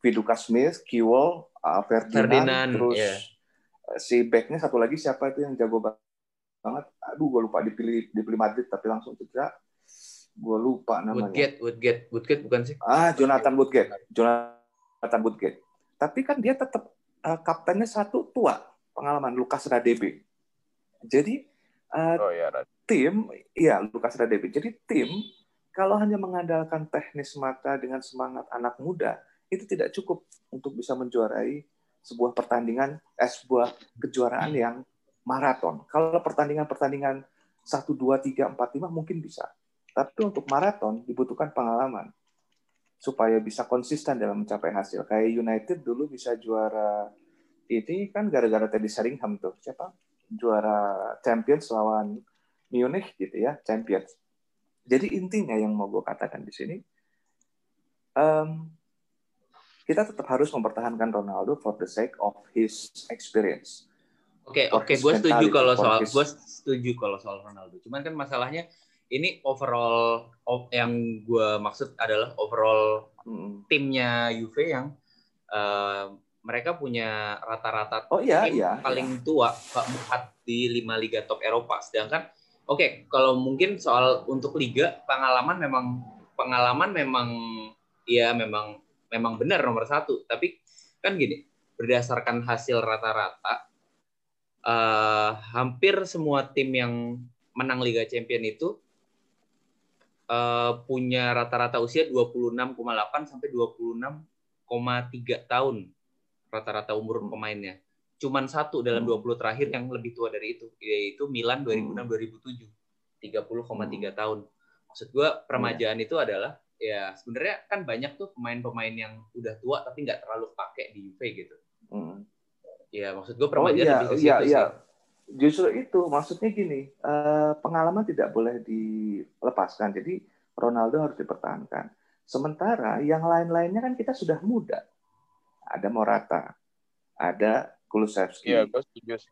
Viduka Smith, Kiwel, uh, Ferdinand, Ferdinand, terus yeah. si backnya satu lagi siapa itu yang jago banget? Aduh, gue lupa dipilih dipilih Madrid tapi langsung cedera. Gue lupa namanya. Woodgate, Woodgate, Woodgate bukan sih? Ah, Jonathan Woodgate, Jonathan Woodgate. Tapi kan dia tetap uh, kaptennya satu tua pengalaman Lukas Radebe. Jadi uh, oh, ya, tim, ya Lukas Radebe. Jadi tim kalau hanya mengandalkan teknis mata dengan semangat anak muda itu tidak cukup untuk bisa menjuarai sebuah pertandingan, eh, sebuah kejuaraan yang maraton. Kalau pertandingan-pertandingan 1, 2, 3, 4, 5 mungkin bisa. Tapi untuk maraton dibutuhkan pengalaman supaya bisa konsisten dalam mencapai hasil. Kayak United dulu bisa juara ini kan gara-gara tadi Sheringham tuh siapa juara Champions lawan Munich gitu ya Champions. Jadi intinya yang mau gue katakan di sini, um, kita tetap harus mempertahankan Ronaldo for the sake of his experience. Oke okay, oke, okay. gue setuju kalau soal his... gue setuju kalau soal Ronaldo. Cuman kan masalahnya ini overall yang gue maksud adalah overall hmm. timnya Juve yang uh, mereka punya rata-rata oh, iya, tim iya, paling iya. tua keempat di lima liga top Eropa. Sedangkan oke okay, kalau mungkin soal untuk liga pengalaman memang pengalaman memang ya memang memang benar nomor satu. Tapi kan gini berdasarkan hasil rata-rata uh, hampir semua tim yang menang Liga Champion itu uh, punya rata-rata usia 26,8 sampai 26,3 tahun rata-rata umur pemainnya. Cuman satu dalam 20 hmm. terakhir yang lebih tua dari itu, yaitu Milan 2006-2007. 30,3 hmm. tahun. Maksud gue permajaan yeah. itu adalah ya sebenarnya kan banyak tuh pemain-pemain yang udah tua tapi nggak terlalu pakai di Juve gitu. Hmm. Ya maksud gue permajaan oh, iya, lebih ke iya, iya. Justru itu maksudnya gini, uh, pengalaman tidak boleh dilepaskan. Jadi Ronaldo harus dipertahankan. Sementara yang lain-lainnya kan kita sudah muda. Ada Morata, ada Kulusevski. Iya,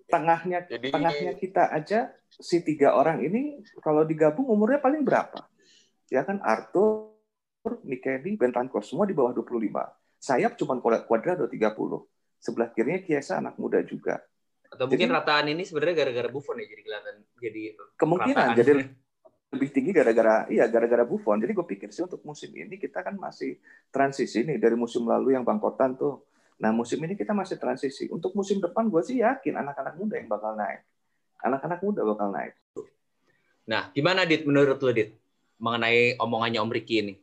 Tengahnya, Jadi... tengahnya kita aja si tiga orang ini kalau digabung umurnya paling berapa? Ya kan Arthur, Mikeli, Bentancur semua di bawah 25. Sayap cuma Cuadrado 30. Sebelah kirinya Kiesa anak muda juga. Atau mungkin jadi, rataan ini sebenarnya gara-gara Buffon ya jadi kelihatan jadi kemungkinan rataan. jadi lebih tinggi gara-gara iya gara-gara Buffon. Jadi gue pikir sih untuk musim ini kita kan masih transisi nih dari musim lalu yang bangkotan tuh. Nah musim ini kita masih transisi. Untuk musim depan gue sih yakin anak-anak muda yang bakal naik. Anak-anak muda bakal naik. Nah gimana Dit menurut lo Dit mengenai omongannya Om Riki ini?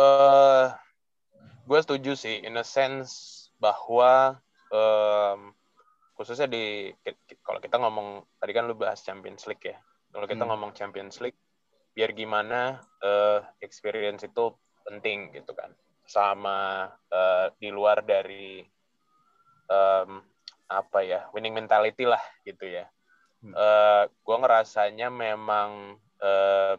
Uh, gue setuju sih in a sense bahwa um, khususnya di kalau kita ngomong tadi kan lu bahas Champions League ya. Kalau kita hmm. ngomong Champions League, biar gimana uh, experience itu penting gitu kan. Sama uh, di luar dari um, apa ya winning mentality lah gitu ya. Hmm. Uh, eh, gue ngerasanya memang uh,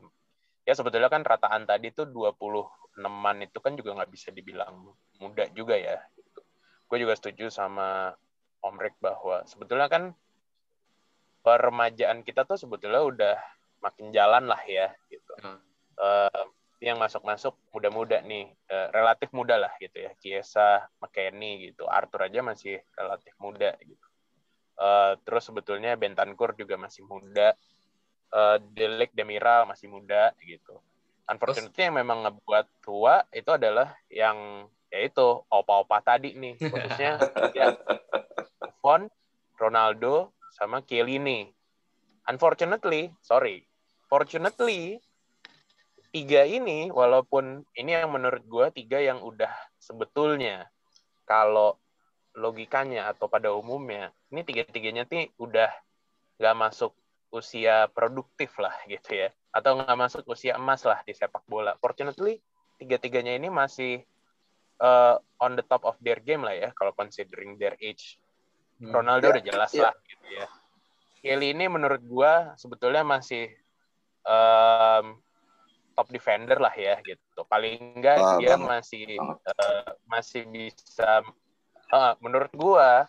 ya sebetulnya kan rataan tadi tuh 26 an itu kan juga nggak bisa dibilang muda juga ya gue juga setuju sama Om Rick bahwa sebetulnya kan peremajaan kita tuh sebetulnya udah makin jalan lah ya gitu. Hmm. Uh, yang masuk-masuk muda-muda nih, uh, relatif muda lah gitu ya. Kiesa, McKenny gitu, Arthur aja masih relatif muda gitu. Uh, terus sebetulnya Bentancur juga masih muda, uh, Delik Demiral masih muda gitu. Unfortunately yang memang ngebuat tua itu adalah yang yaitu opa-opa tadi nih khususnya ya Buffon, Ronaldo sama Chiellini. Unfortunately, sorry, fortunately tiga ini walaupun ini yang menurut gue tiga yang udah sebetulnya kalau logikanya atau pada umumnya ini tiga-tiganya nih udah nggak masuk usia produktif lah gitu ya atau nggak masuk usia emas lah di sepak bola. Fortunately tiga-tiganya ini masih uh, on the top of their game lah ya kalau considering their age. Hmm. Ronaldo yeah, udah jelas yeah. lah gitu ya. Kelly ini menurut gua sebetulnya masih um, top defender lah ya gitu. Paling enggak ah, dia banget. masih uh, masih bisa uh, menurut gua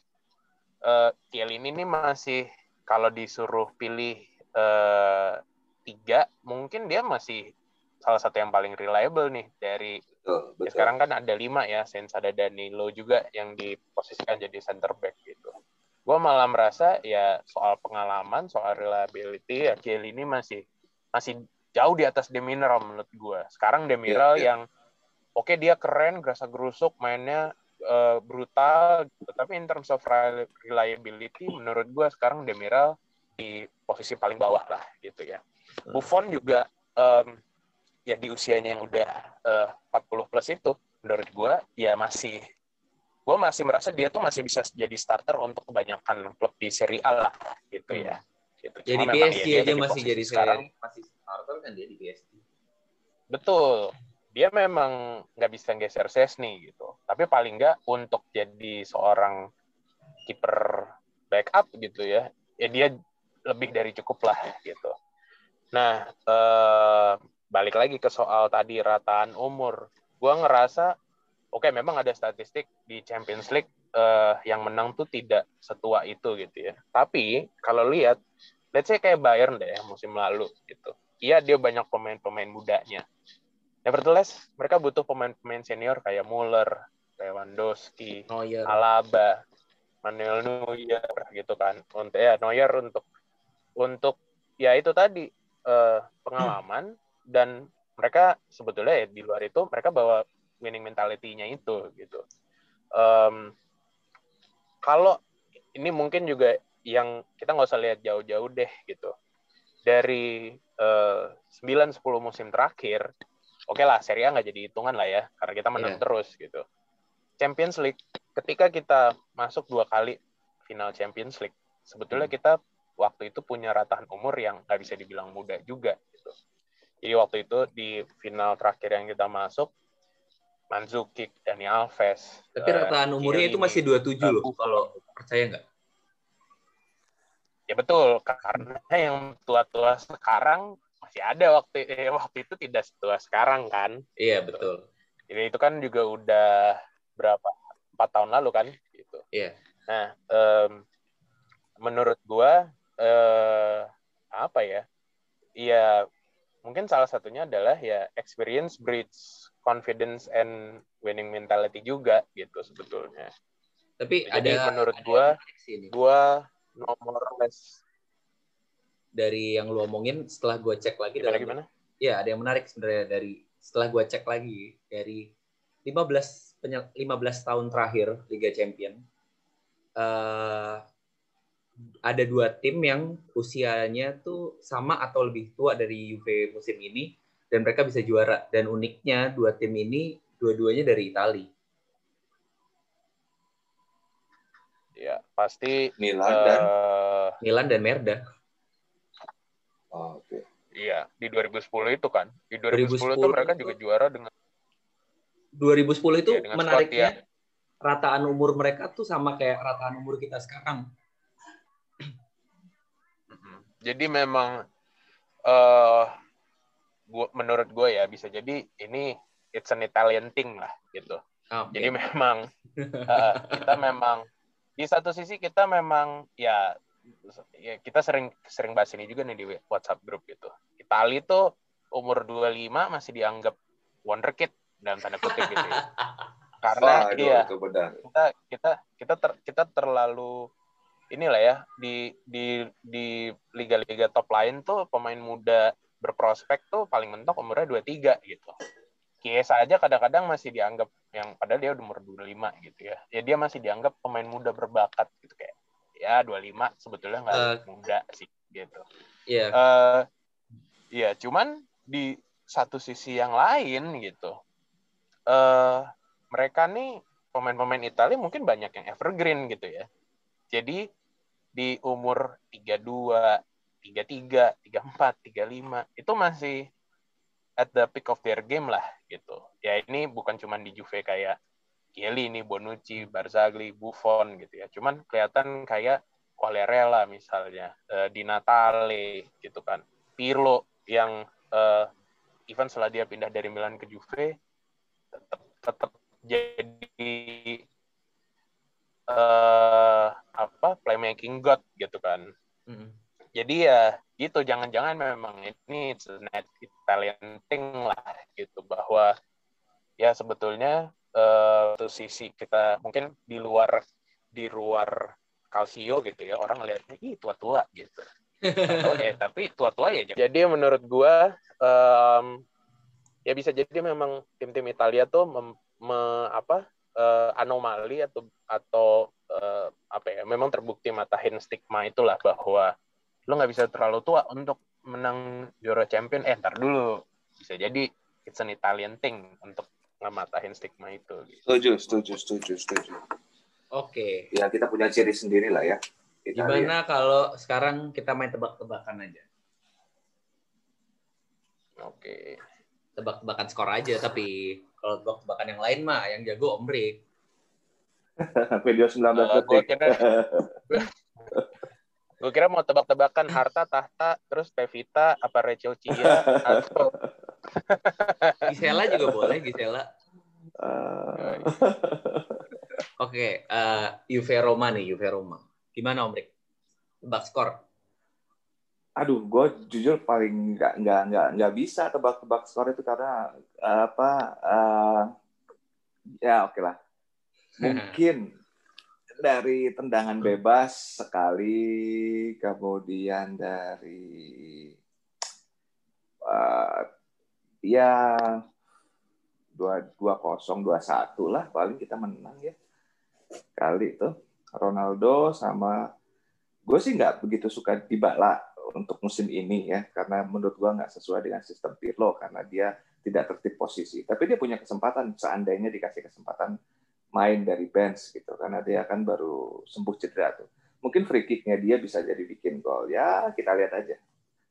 uh, Kelly ini nih masih kalau disuruh pilih uh, tiga mungkin dia masih salah satu yang paling reliable nih dari Betul, betul. Ya, sekarang kan ada lima ya, Sainz ada Danilo juga yang diposisikan jadi center back gitu. Gue malah merasa ya soal pengalaman, soal reliability, ya Kiel ini masih masih jauh di atas Demiral menurut gue. Sekarang Demiral yeah, yeah. yang oke okay, dia keren, gerasa gerusuk, mainnya uh, brutal, gitu. tapi in terms of reliability menurut gue sekarang Demiral di posisi paling bawah lah gitu ya. Buffon juga um, ya di usianya yang udah eh, uh, 40 plus itu menurut gue ya masih gue masih merasa dia tuh masih bisa jadi starter untuk kebanyakan klub di Serie A lah gitu ya. Gitu. Jadi PSG ya, aja masih jadi sekarang masih starter kan dia di PSG. Betul. Dia memang nggak bisa geser nih gitu. Tapi paling nggak untuk jadi seorang kiper backup gitu ya, ya dia lebih dari cukup lah gitu. Nah, eh, balik lagi ke soal tadi rataan umur. Gue ngerasa, oke okay, memang ada statistik di Champions League uh, yang menang tuh tidak setua itu gitu ya. Tapi kalau lihat, let's say kayak Bayern deh musim lalu gitu. Iya dia banyak pemain-pemain mudanya. Nevertheless, mereka butuh pemain-pemain senior kayak Muller, Lewandowski, Neuer. Alaba, Manuel Neuer gitu kan. Untuk ya Neuer untuk untuk ya itu tadi uh, pengalaman dan mereka sebetulnya ya di luar itu mereka bawa winning mentality-nya itu gitu. Um, kalau ini mungkin juga yang kita nggak usah lihat jauh-jauh deh gitu. Dari uh, 9-10 musim terakhir, oke okay lah Serie A nggak jadi hitungan lah ya, karena kita menang yeah. terus gitu. Champions League, ketika kita masuk dua kali final Champions League, sebetulnya hmm. kita waktu itu punya ratahan umur yang nggak bisa dibilang muda juga. Jadi waktu itu di final terakhir yang kita masuk, Mandzukic, Dani Alves. Tapi uh, rataan umurnya itu masih 27 loh, kalau percaya nggak? Ya betul, karena yang tua-tua sekarang masih ada waktu eh, waktu itu tidak setua sekarang kan. Iya betul. Jadi itu kan juga udah berapa empat tahun lalu kan gitu. Iya. Nah, em, menurut gua eh, apa ya? Iya, mungkin salah satunya adalah ya experience breeds confidence and winning mentality juga gitu sebetulnya. Tapi Jadi ada menurut ada gua-. Gua nomor less dari yang lu omongin setelah gue cek lagi gimana dalam- gimana? Iya, ada yang menarik sebenarnya dari setelah gue cek lagi dari 15 penye- 15 tahun terakhir Liga Champion eh ada dua tim yang usianya tuh sama atau lebih tua dari Juve musim ini dan mereka bisa juara dan uniknya dua tim ini dua-duanya dari Italia. Ya, pasti Milan dan eh, Milan dan Merda. oh, oke. iya di 2010 itu kan. Di 2010, 2010 tuh mereka itu- juga juara dengan 2010 itu Iya, dengan squad menariknya yang- rataan umur mereka tuh sama kayak rataan umur kita sekarang. Jadi memang eh gua menurut gue ya bisa jadi ini it's an Italian thing lah gitu. Oke. Jadi memang eh, kita memang di satu sisi kita memang ya ya kita sering sering bahas ini juga nih di WhatsApp grup gitu. Itali tuh umur 25 masih dianggap wonderkid dalam tanda kutip gitu ya. <laughs> Karena Wah, itu, iya itu benar. kita kita kita ter, kita terlalu inilah ya di di di liga-liga top lain tuh pemain muda berprospek tuh paling mentok umurnya 23 gitu. Kiesa aja kadang-kadang masih dianggap yang padahal dia udah umur 25 gitu ya. Ya dia masih dianggap pemain muda berbakat gitu kayak ya 25 sebetulnya nggak Eh. muda sih gitu. Iya. eh ya cuman di satu sisi yang lain gitu eh mereka nih pemain-pemain Italia mungkin banyak yang evergreen gitu ya jadi di umur 32 33 34 35 itu masih at the peak of their game lah gitu. Ya ini bukan cuma di Juve kayak Chiellini, Bonucci, Barzagli, Buffon gitu ya. Cuman kelihatan kayak Quagliarella misalnya, eh, Di Natale gitu kan, Pirlo yang eh, even setelah dia pindah dari Milan ke Juve tetap tetap jadi eh apa playmaking god gitu kan. Mm-mm. Jadi ya gitu jangan-jangan memang ini net Italian thing lah gitu bahwa ya sebetulnya eh satu sisi kita mungkin di luar di luar Calcio gitu ya orang ngelihatnya ih tua-tua gitu. Eh <laughs> tapi tua-tua ya. Jadi menurut gua em, ya bisa jadi memang tim-tim Italia tuh mem- me- apa eh, anomali atau atau eh, apa ya memang terbukti matahin stigma itulah bahwa lo nggak bisa terlalu tua untuk menang Euro Champion eh ntar dulu bisa jadi it's an Italian thing untuk ngematahin stigma itu gitu. Setuju, setuju, setuju, setuju. Oke. Ya kita punya ciri sendiri lah ya. Italia. Gimana kalau sekarang kita main tebak-tebakan aja? Oke. Tebak-tebakan skor aja, tapi kalau tebak-tebakan yang lain mah yang jago Om Rick. <laughs> Video 19 Eh, gua detik. kira- <laughs> Gue kira mau tebak-tebakan harta tahta terus Pevita apa Rachel Chia atau <laughs> Gisela juga boleh, Gisela. Eh, Oke, eh Juve Roma nih, Juve Roma. Gimana Om Rick? Tebak skor. Aduh, gue jujur paling nggak nggak nggak nggak bisa tebak-tebak skor itu karena eh, apa? eh, ya oke lah. Mungkin dari tendangan bebas sekali, kemudian dari eh, ya dua dua kosong dua satu lah paling kita menang ya kali itu Ronaldo sama gue sih nggak begitu suka Dybala untuk musim ini ya karena menurut gue nggak sesuai dengan sistem Pirlo karena dia tidak tertib posisi. Tapi dia punya kesempatan seandainya dikasih kesempatan main dari bench gitu karena dia kan baru sembuh cedera tuh. Mungkin free kicknya dia bisa jadi bikin gol. Ya kita lihat aja.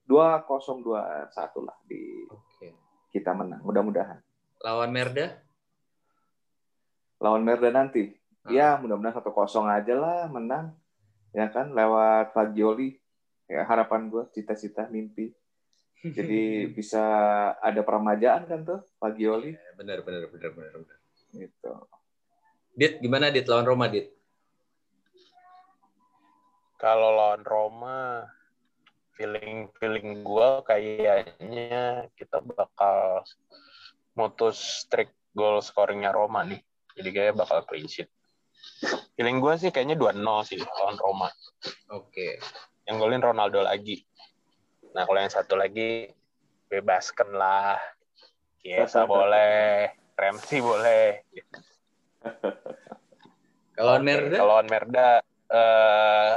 dua dua satu lah di Oke. kita menang. Mudah-mudahan. Lawan Merda? lawan Merda nanti. Ah. ya mudah-mudahan satu kosong aja lah menang. Ya kan lewat Fagioli ya harapan gue cita-cita mimpi <laughs> jadi bisa ada permajaan kan tuh pagi Oli Ya, benar benar benar benar benar. gitu Dit gimana Dit lawan Roma Dit? Kalau lawan Roma, feeling feeling gue kayaknya kita bakal mutus streak goal scoringnya Roma nih. Jadi kayak bakal clean sheet. Feeling gue sih kayaknya 2-0 sih lawan Roma. Oke. Yang golin Ronaldo lagi. Nah kalau yang satu lagi bebaskan lah. Kiesa <laughs> boleh, Ramsey boleh. Kalau Merda? Kalau lawan Merda, eh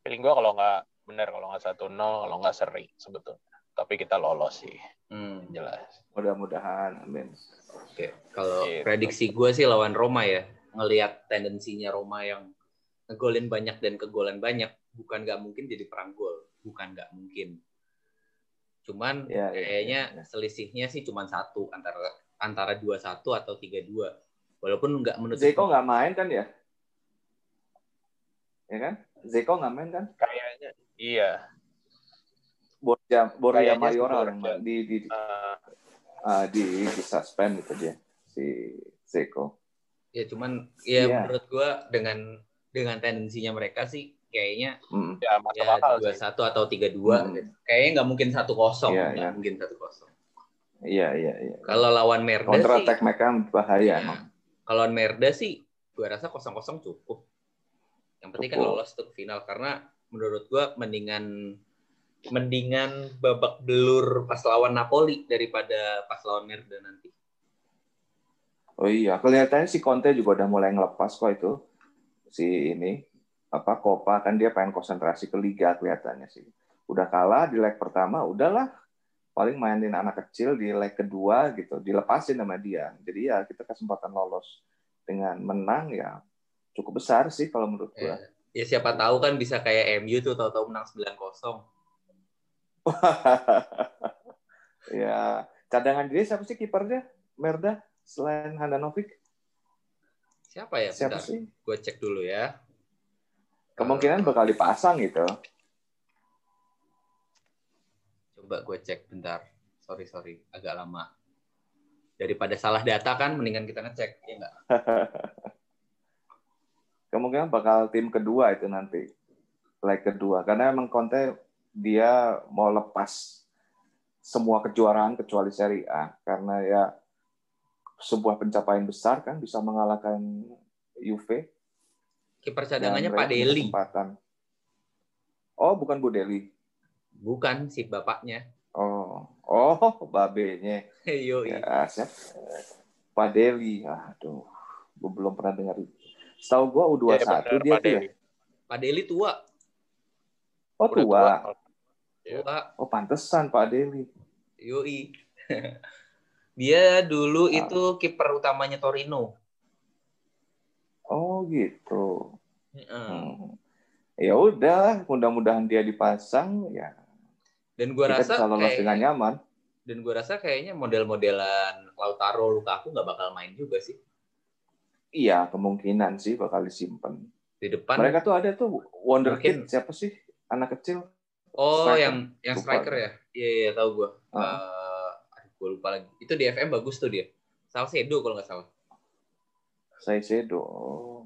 feeling gue kalau nggak bener kalau nggak satu nol, kalau nggak seri sebetulnya. Tapi kita lolos sih, Hmm, jelas. mudah-mudahan amin Oke. Kalau Gitu. prediksi gue sih lawan Roma ya. Ngelihat tendensinya Roma yang ngegolin banyak dan kegolan banyak, bukan nggak mungkin jadi perang gol. Bukan nggak mungkin. Cuman Ya, ya, kayaknya ya, ya. selisihnya sih cuma satu antara antara dua satu atau tiga dua. Walaupun nggak menutup Zeko nggak main kan ya ya kan Zeko nggak main kan Kayaknya iya. Borja Borja Mayoral Borja. di di di, Eh, ah, di, di suspend itu dia si Zeko ya cuman ya Iya. menurut gue dengan dengan tendensinya mereka sih kayaknya Mm. ya masuk ya dua sih. satu atau tiga dua Hmm. kayaknya nggak mungkin satu kosong Iya, nggak iya. mungkin satu kosong iya iya iya kalau lawan Merda counter sih attack mereka bahaya ya, emang kalau lawan Merda sih gue rasa kosong kosong cukup yang penting kan Cukup. lolos untuk final karena menurut gue mendingan mendingan babak belur pas lawan Napoli daripada pas lawan Merda nanti oh iya kelihatannya si Conte juga udah mulai ngelepas kok itu si ini apa Copa kan dia pengen konsentrasi ke Liga kelihatannya sih. Udah kalah di leg pertama udahlah. Paling mainin anak kecil di leg kedua gitu dilepasin sama dia. Jadi ya kita kesempatan lolos dengan menang ya cukup besar sih kalau menurut gua. Ya, ya siapa tahu kan bisa kayak MU tuh tahu-tahu menang 9-0 <laughs> ya cadangan dia siapa sih kipernya Merda selain Handanovic siapa ya siapa bentar sih gue cek dulu ya kemungkinan bakal dipasang gitu Coba gue cek bentar. Sorry, sorry. Agak lama. Daripada salah data kan, mendingan kita ngecek. Ya nggak? <laughs> kemungkinan bakal tim kedua itu nanti leg kedua karena emang Conte dia mau lepas semua kejuaraan kecuali Serie A karena ya sebuah pencapaian besar kan bisa mengalahkan Juve Kiper dan cadangannya Pak Deli. kesempatan. Oh, bukan Bu Deli. Bukan si bapaknya. Oh, oh, babenya. <laughs> Yo, Ya, siap. Pak Deli. Aduh, gue belum pernah dengar. Setahu gue U21 Ya, bener, dia Pak tuh ya. Deli. Pak Deli tua. Oh, Udah tua. Iya. Tua. Oh, pantesan Pak Deli. Yoi. <laughs> Dia dulu Ah. itu kiper utamanya Torino. Oh, gitu. Hmm. Ya udah, mudah-mudahan dia dipasang ya. Dan gue kita rasa lolos kayak- dengan nyaman. dan gue rasa kayaknya model-modelan Lautaro Lukaku nggak bakal main juga sih Iya, kemungkinan sih bakal disimpan. di depan. Mereka tuh ada tuh Mungkin- wonderkid siapa sih? Anak kecil. oh, striker. yang yang Lupa. striker ya? Iya, iya tahu gue. Ah. Gue lupa lagi. Itu di FM bagus tuh dia. Salcedo kalau nggak salah. Saicedo. Oh.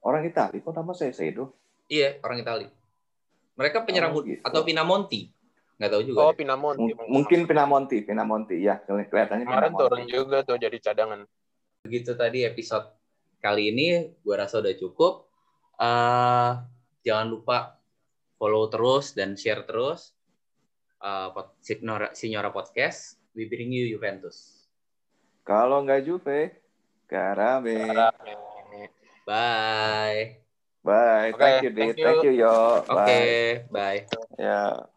Orang Italia kok nama Saicedo? Iya, orang Itali. Mereka penyerang Oh, gitu. atau Pinamonti. Nggak tahu juga. Oh, deh. Pinamonti. M- mungkin Pinamonti, Pinamonti. Ya, keli- kelihatannya Kemarin turun juga tuh jadi cadangan. Begitu tadi episode kali ini, gue rasa udah cukup. Eh, jangan lupa follow terus dan share terus eh, pod- Signora, Signora Podcast. We bring you Juventus. Kalau nggak Juve, Karame. Rame. Bye. Bye. Oke, thank you, Dit. thank you. Thank you, Yo. Oke, Bye. bye. Ya.